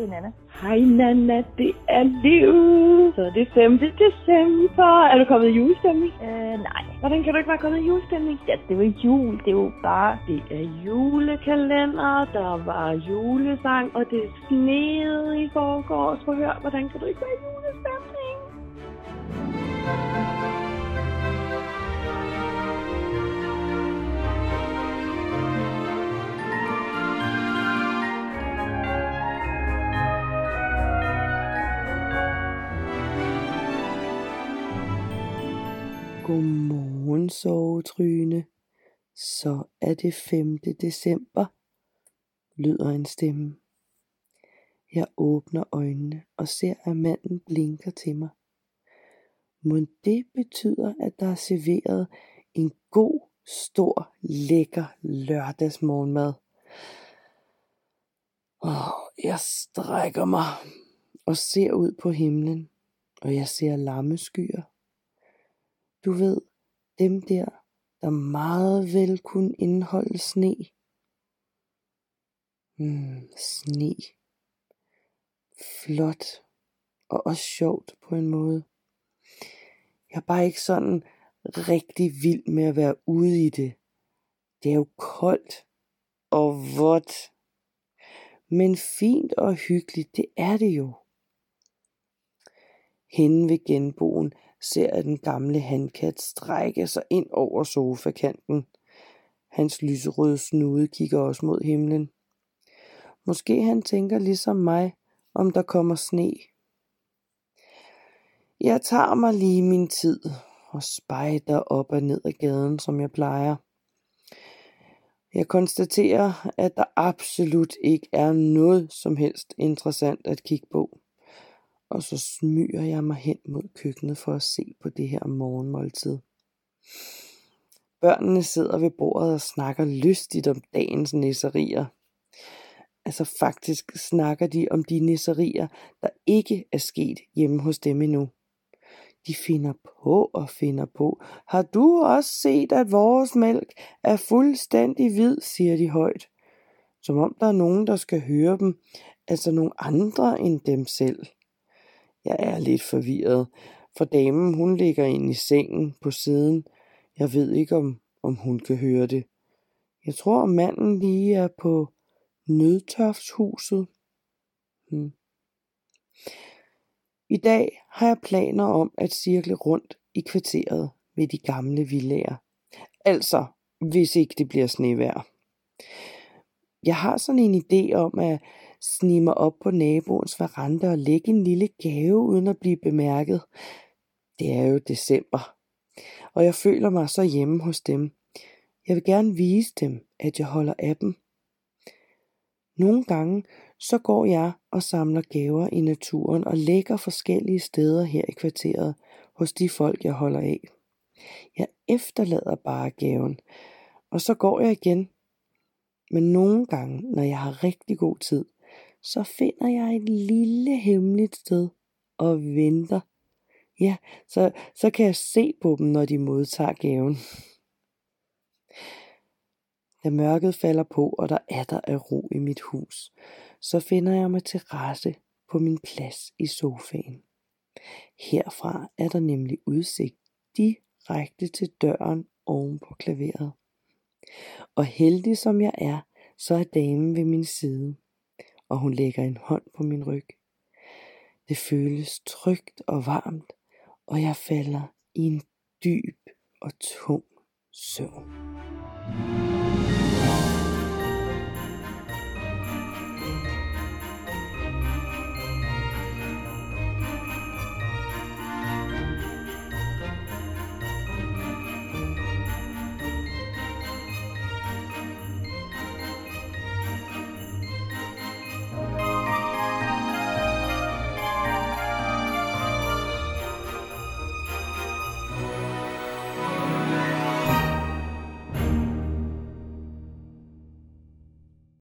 det er Nana. Hej Nana, det er Liv. Så det er 5. december. Er du kommet i julestemning? Øh, nej. Hvordan kan du ikke være kommet i julestemning? Ja, det ikke jul. Det er jo bare... Det er julekalender, der var julesang, og det sneede i forgårs. Prøv at høre, hvordan kan du ikke være i julestemning? Godmorgen, sovetryne. Så er det 5. december, lyder en stemme. Jeg åbner øjnene og ser, at manden blinker til mig. Må det betyder, at der er serveret en god, stor, lækker lørdagsmorgenmad. Åh, jeg strækker mig og ser ud på himlen, og jeg ser lammeskyer. Du ved, dem der, der meget vel kunne indeholde sne. Mm, sne. Flot og også sjovt på en måde. Jeg er bare ikke sådan rigtig vild med at være ude i det. Det er jo koldt og vådt. Men fint og hyggeligt, det er det jo. Hende ved genboen ser jeg den gamle handkat strække sig ind over sofakanten. Hans lyserøde snude kigger også mod himlen. Måske han tænker ligesom mig, om der kommer sne. Jeg tager mig lige min tid og spejder op og ned ad gaden, som jeg plejer. Jeg konstaterer, at der absolut ikke er noget som helst interessant at kigge på. Og så smyger jeg mig hen mod køkkenet for at se på det her morgenmåltid. Børnene sidder ved bordet og snakker lystigt om dagens nisserier. Altså faktisk snakker de om de nisserier, der ikke er sket hjemme hos dem endnu. De finder på og finder på. Har du også set, at vores mælk er fuldstændig hvid, siger de højt. Som om der er nogen, der skal høre dem, altså nogle andre end dem selv. Jeg er lidt forvirret, for damen hun ligger ind i sengen på siden. Jeg ved ikke, om, om hun kan høre det. Jeg tror, manden lige er på nødtoftshuset. Hmm. I dag har jeg planer om at cirkle rundt i kvarteret ved de gamle villager. Altså, hvis ikke det bliver snevejr. Jeg har sådan en idé om at snige mig op på naboens veranda og lægge en lille gave uden at blive bemærket. Det er jo december, og jeg føler mig så hjemme hos dem. Jeg vil gerne vise dem, at jeg holder af dem. Nogle gange så går jeg og samler gaver i naturen og lægger forskellige steder her i kvarteret hos de folk, jeg holder af. Jeg efterlader bare gaven, og så går jeg igen. Men nogle gange, når jeg har rigtig god tid, så finder jeg et lille hemmeligt sted og venter. Ja, så, så kan jeg se på dem, når de modtager gaven. Da mørket falder på, og der er der er ro i mit hus, så finder jeg mig til rette på min plads i sofaen. Herfra er der nemlig udsigt direkte til døren oven på klaveret. Og heldig som jeg er, så er damen ved min side, og hun lægger en hånd på min ryg. Det føles trygt og varmt, og jeg falder i en dyb og tung søvn. thank you